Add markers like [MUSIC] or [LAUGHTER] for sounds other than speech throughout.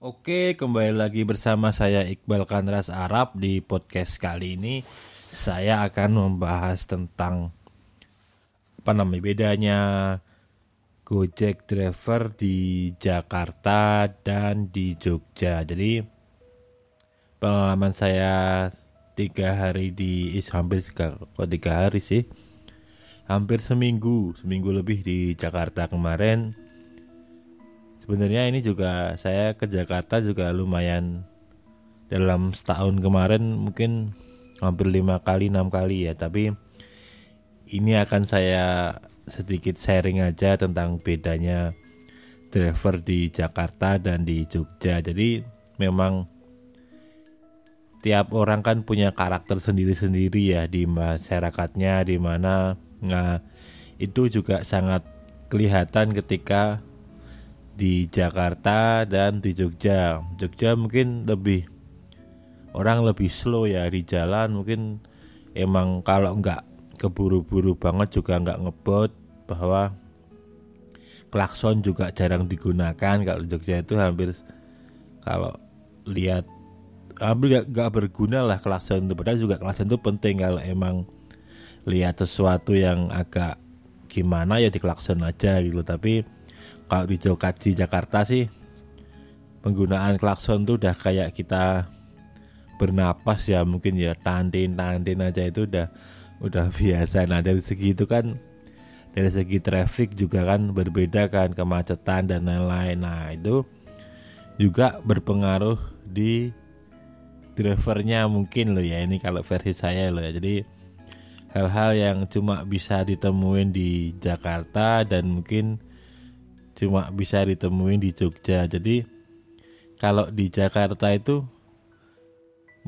Oke, kembali lagi bersama saya Iqbal Kanras Arab di podcast kali ini. Saya akan membahas tentang apa namanya bedanya Gojek driver di Jakarta dan di Jogja. Jadi pengalaman saya tiga hari di hampir kok tiga hari sih, hampir seminggu, seminggu lebih di Jakarta kemarin sebenarnya ini juga saya ke Jakarta juga lumayan dalam setahun kemarin mungkin hampir lima kali enam kali ya. Tapi ini akan saya sedikit sharing aja tentang bedanya driver di Jakarta dan di Jogja. Jadi memang tiap orang kan punya karakter sendiri-sendiri ya di masyarakatnya di mana. Nah itu juga sangat kelihatan ketika di Jakarta dan di Jogja. Jogja mungkin lebih orang lebih slow ya di jalan. Mungkin emang kalau nggak keburu-buru banget juga nggak ngebot bahwa klakson juga jarang digunakan. Kalau Jogja itu hampir kalau lihat hampir nggak berguna lah klakson itu. Padahal juga klakson itu penting kalau emang lihat sesuatu yang agak gimana ya di klakson aja gitu. Tapi kalau di Jokat di Jakarta sih penggunaan klakson tuh udah kayak kita bernapas ya mungkin ya tandin tandin aja itu udah udah [LAUGHS] biasa. Nah dari segi itu kan dari segi traffic juga kan berbeda kan kemacetan dan lain-lain. Nah itu juga berpengaruh di drivernya mungkin loh ya ini kalau versi saya loh ya. Jadi hal-hal yang cuma bisa ditemuin di Jakarta dan mungkin cuma bisa ditemuin di Jogja. Jadi kalau di Jakarta itu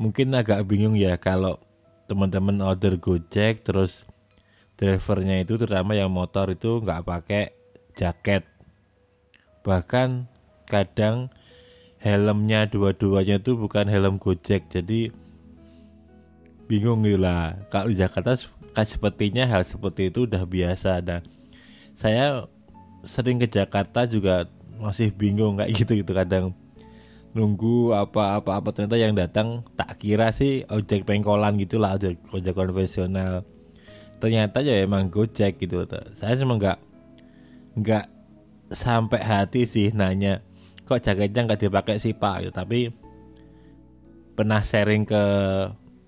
mungkin agak bingung ya kalau teman-teman order Gojek terus drivernya itu terutama yang motor itu nggak pakai jaket. Bahkan kadang helmnya dua-duanya itu bukan helm Gojek. Jadi bingung gitu lah. Kalau di Jakarta kan sepertinya hal seperti itu udah biasa. Nah, saya sering ke Jakarta juga masih bingung kayak gitu gitu kadang nunggu apa apa apa ternyata yang datang tak kira sih ojek pengkolan gitulah ojek ojek konvensional. Ternyata ya emang gojek gitu. Saya cuma nggak nggak sampai hati sih nanya kok jaketnya nggak dipakai sih pak? Gitu. tapi pernah sharing ke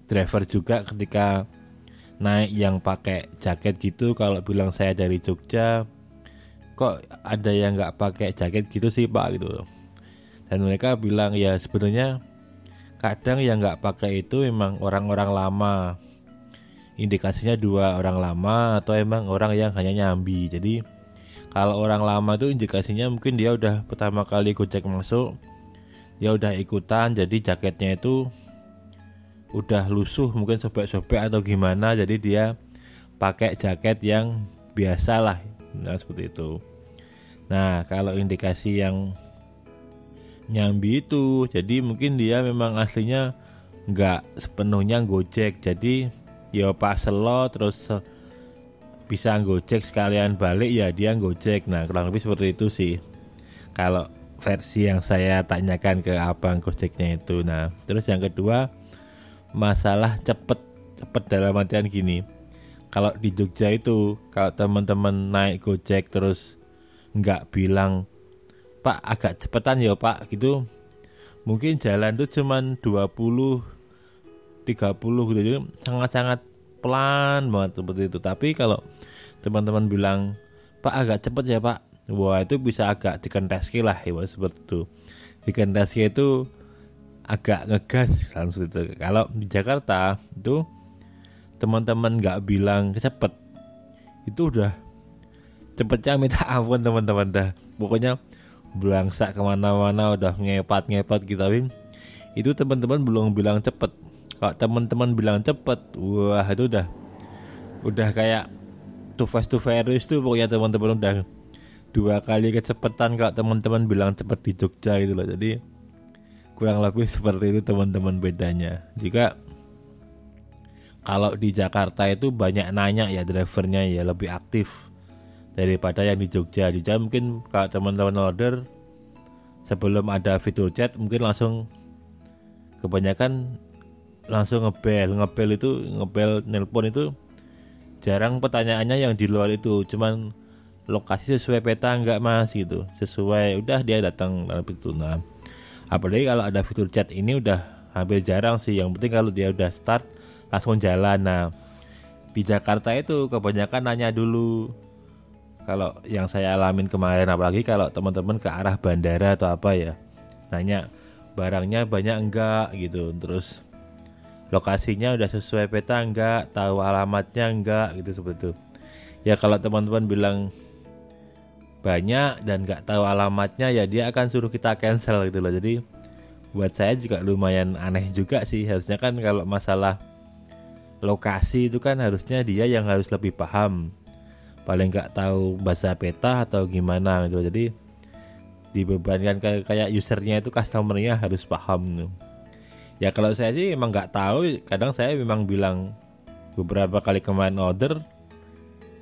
driver juga ketika naik yang pakai jaket gitu kalau bilang saya dari Jogja kok ada yang nggak pakai jaket gitu sih pak? Gitu dan mereka bilang ya sebenarnya kadang yang nggak pakai itu memang orang-orang lama. Indikasinya dua orang lama atau emang orang yang hanya nyambi. Jadi kalau orang lama itu indikasinya mungkin dia udah pertama kali gojek masuk dia udah ikutan jadi jaketnya itu udah lusuh mungkin sobek-sobek atau gimana. Jadi dia pakai jaket yang biasa lah nah seperti itu. Nah kalau indikasi yang nyambi itu jadi mungkin dia memang aslinya nggak sepenuhnya gojek. Jadi ya pas selo terus bisa gojek sekalian balik ya dia gojek. Nah kurang lebih seperti itu sih. Kalau versi yang saya tanyakan ke abang gojeknya itu. Nah terus yang kedua masalah cepet cepet dalam artian gini kalau di Jogja itu kalau teman-teman naik Gojek terus nggak bilang Pak agak cepetan ya Pak gitu. Mungkin jalan tuh cuman 20 30 gitu. Sangat-sangat pelan banget seperti itu. Tapi kalau teman-teman bilang Pak agak cepet ya Pak wah itu bisa agak dikenteski lah ya seperti itu. Dikenteski itu agak ngegas langsung itu. Kalau di Jakarta itu teman-teman nggak bilang cepet. Itu udah cepetnya minta ampun teman-teman dah. Pokoknya belangsa ke mana-mana udah ngepat-ngepat gitu tapi itu teman-teman belum bilang cepet. Kalau teman-teman bilang cepet wah itu udah udah kayak too fast to furious tuh pokoknya teman-teman udah dua kali kecepatan kalau teman-teman bilang cepet di Jogja gitu loh. Jadi kurang lebih seperti itu teman-teman bedanya. Jika kalau di Jakarta itu banyak nanya ya drivernya ya lebih aktif daripada yang di Jogja. Jogja mungkin kalau teman-teman order sebelum ada fitur chat mungkin langsung kebanyakan langsung ngebel. Ngebel itu ngebel nelpon itu jarang pertanyaannya yang di luar itu. Cuman lokasi sesuai peta enggak mas gitu. Sesuai udah dia datang dalam itu nah apalagi kalau ada fitur chat ini udah hampir jarang sih. Yang penting kalau dia udah start langsung jalan. Nah di Jakarta itu kebanyakan nanya dulu. Kalau yang saya alamin kemarin apalagi kalau teman-teman ke arah bandara atau apa ya nanya barangnya banyak enggak? gitu. Terus lokasinya udah sesuai peta enggak? Tahu alamatnya enggak? Gitu seperti itu. Ya kalau teman-teman bilang banyak dan enggak tahu alamatnya ya dia akan suruh kita cancel gitu loh. Jadi buat saya juga lumayan aneh juga sih. Harusnya kan kalau masalah lokasi itu kan harusnya dia yang harus lebih paham. Paling nggak tahu bahasa peta atau gimana gitu. Jadi dibebankan kayak kayak usernya itu customernya harus paham gitu. ya kalau saya sih emang nggak tahu. Kadang saya memang bilang beberapa kali kemarin order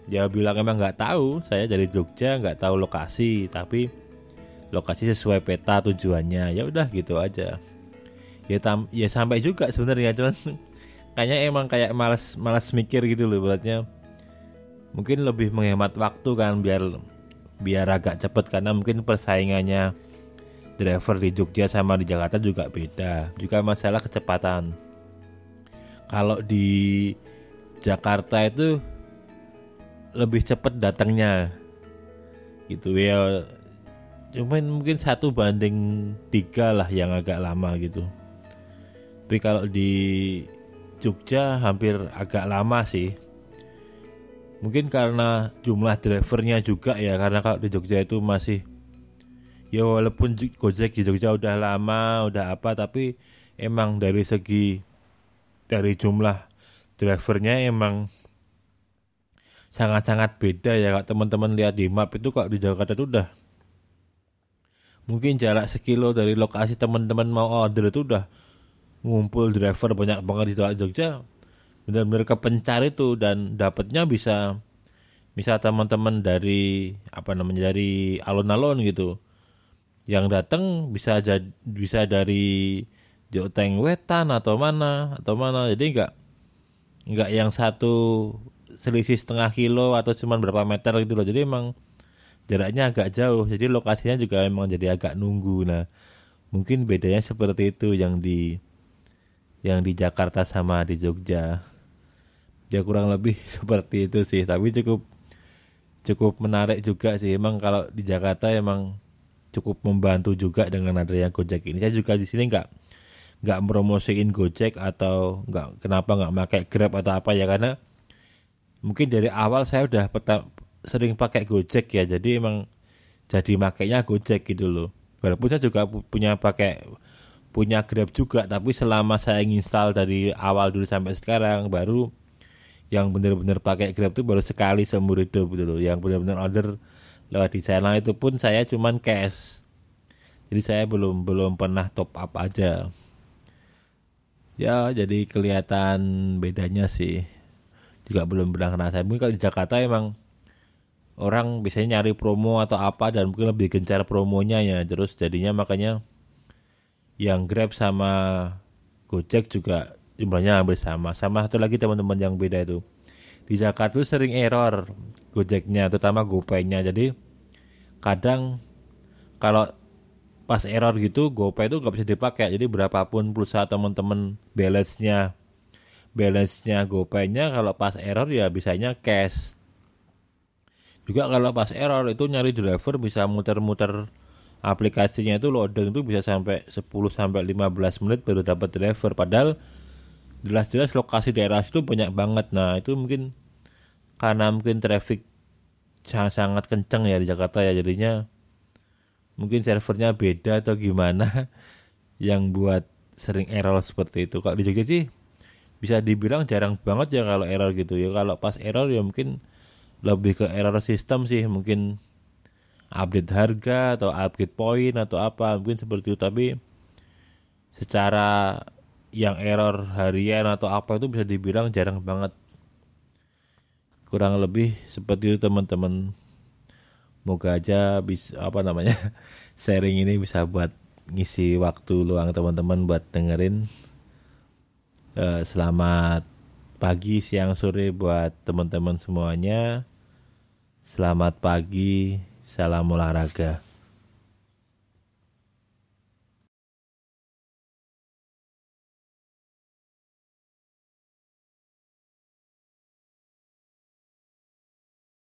dia bilang emang nggak tahu. Saya dari Jogja nggak tahu lokasi tapi lokasi sesuai peta tujuannya. Ya udah gitu aja. Ya tam ya sampai juga sebenarnya cuman kayaknya emang kayak malas malas mikir gitu loh buatnya mungkin lebih menghemat waktu kan biar biar agak cepet karena mungkin persaingannya driver di Jogja sama di Jakarta juga beda. Juga masalah kecepatan. Kalau di Jakarta itu lebih cepet datangnya. Gitu ya. Cuman mungkin satu banding tiga lah yang agak lama gitu. Tapi kalau di Jogja hampir agak lama sih. Mungkin karena jumlah drivernya juga ya karena kalau di Jogja itu masih ya walaupun Gojek di Jogja udah lama udah apa tapi emang dari segi dari jumlah drivernya emang sangat-sangat beda ya. Kalau teman-teman lihat di map itu kok di Jakarta itu udah mungkin jarak sekilo dari lokasi teman-teman mau order itu udah ngumpul driver banyak banget di Jogja benar-benar kepencar itu dan dapatnya bisa bisa teman-teman dari apa namanya dari alun-alun gitu. Yang datang bisa jadi bisa dari Joteng Wetan atau mana atau mana. Jadi enggak enggak yang satu selisih setengah kilo atau cuma berapa meter gitu loh. Jadi emang jaraknya agak jauh. Jadi lokasinya juga emang jadi agak nunggu. Nah mungkin bedanya seperti itu yang di yang di Jakarta sama di Jogja. Ya kurang lebih [LAUGHS] seperti itu sih. Tapi cukup cukup menarik juga sih. Emang kalau di Jakarta emang cukup membantu juga dengan adanya Gojek ini. Saya juga di sini nggak nggak promosiin Gojek atau nggak kenapa nggak pakai Grab atau apa ya? Karena mungkin dari awal saya udah peta, sering pakai Gojek ya. Jadi emang jadi makainya Gojek gitu loh. Walaupun saya juga punya pakai punya Grab juga tapi selama saya install dari awal dulu sampai sekarang baru yang benar-benar pakai Grab itu baru sekali seumur hidup gitu loh. Yang benar-benar order lewat di sana itu pun saya cuman cash. Jadi saya belum belum pernah top up aja. Ya, jadi kelihatan bedanya sih. Juga belum pernah saya. Mungkin kalau di Jakarta emang orang biasanya nyari promo atau apa dan mungkin lebih gencar promonya ya. Terus jadinya makanya yang Grab sama Gojek juga jumlahnya hampir sama. Sama satu lagi teman-teman yang beda itu. Di Jakarta tuh sering error Gojeknya, terutama GoPay-nya. Jadi kadang kalau pas error gitu GoPay itu nggak bisa dipakai. Jadi berapapun pulsa teman-teman balance-nya balance-nya GoPay-nya kalau pas error ya bisanya cash. Juga kalau pas error itu nyari driver bisa muter-muter aplikasinya itu loading itu bisa sampai 10 sampai 15 menit baru dapat driver. Padahal jelas-jelas lokasi daerah itu banyak banget. Nah itu mungkin karena mungkin traffic sangat-sangat kenceng ya di Jakarta ya jadinya mungkin servernya beda atau gimana [LAUGHS] yang buat sering error seperti itu. Kalau di Jogja sih bisa dibilang jarang banget ya kalau error gitu. Ya kalau pas error ya mungkin lebih ke error sistem sih. Mungkin update harga atau upgrade point atau apa mungkin seperti itu tapi secara yang error harian atau apa itu bisa dibilang jarang banget kurang lebih seperti itu teman-teman moga aja bisa apa namanya [LAUGHS] sharing ini bisa buat ngisi waktu luang teman-teman buat dengerin. Uh, selamat pagi, siang, sore buat teman-teman semuanya. Selamat pagi, salam olahraga.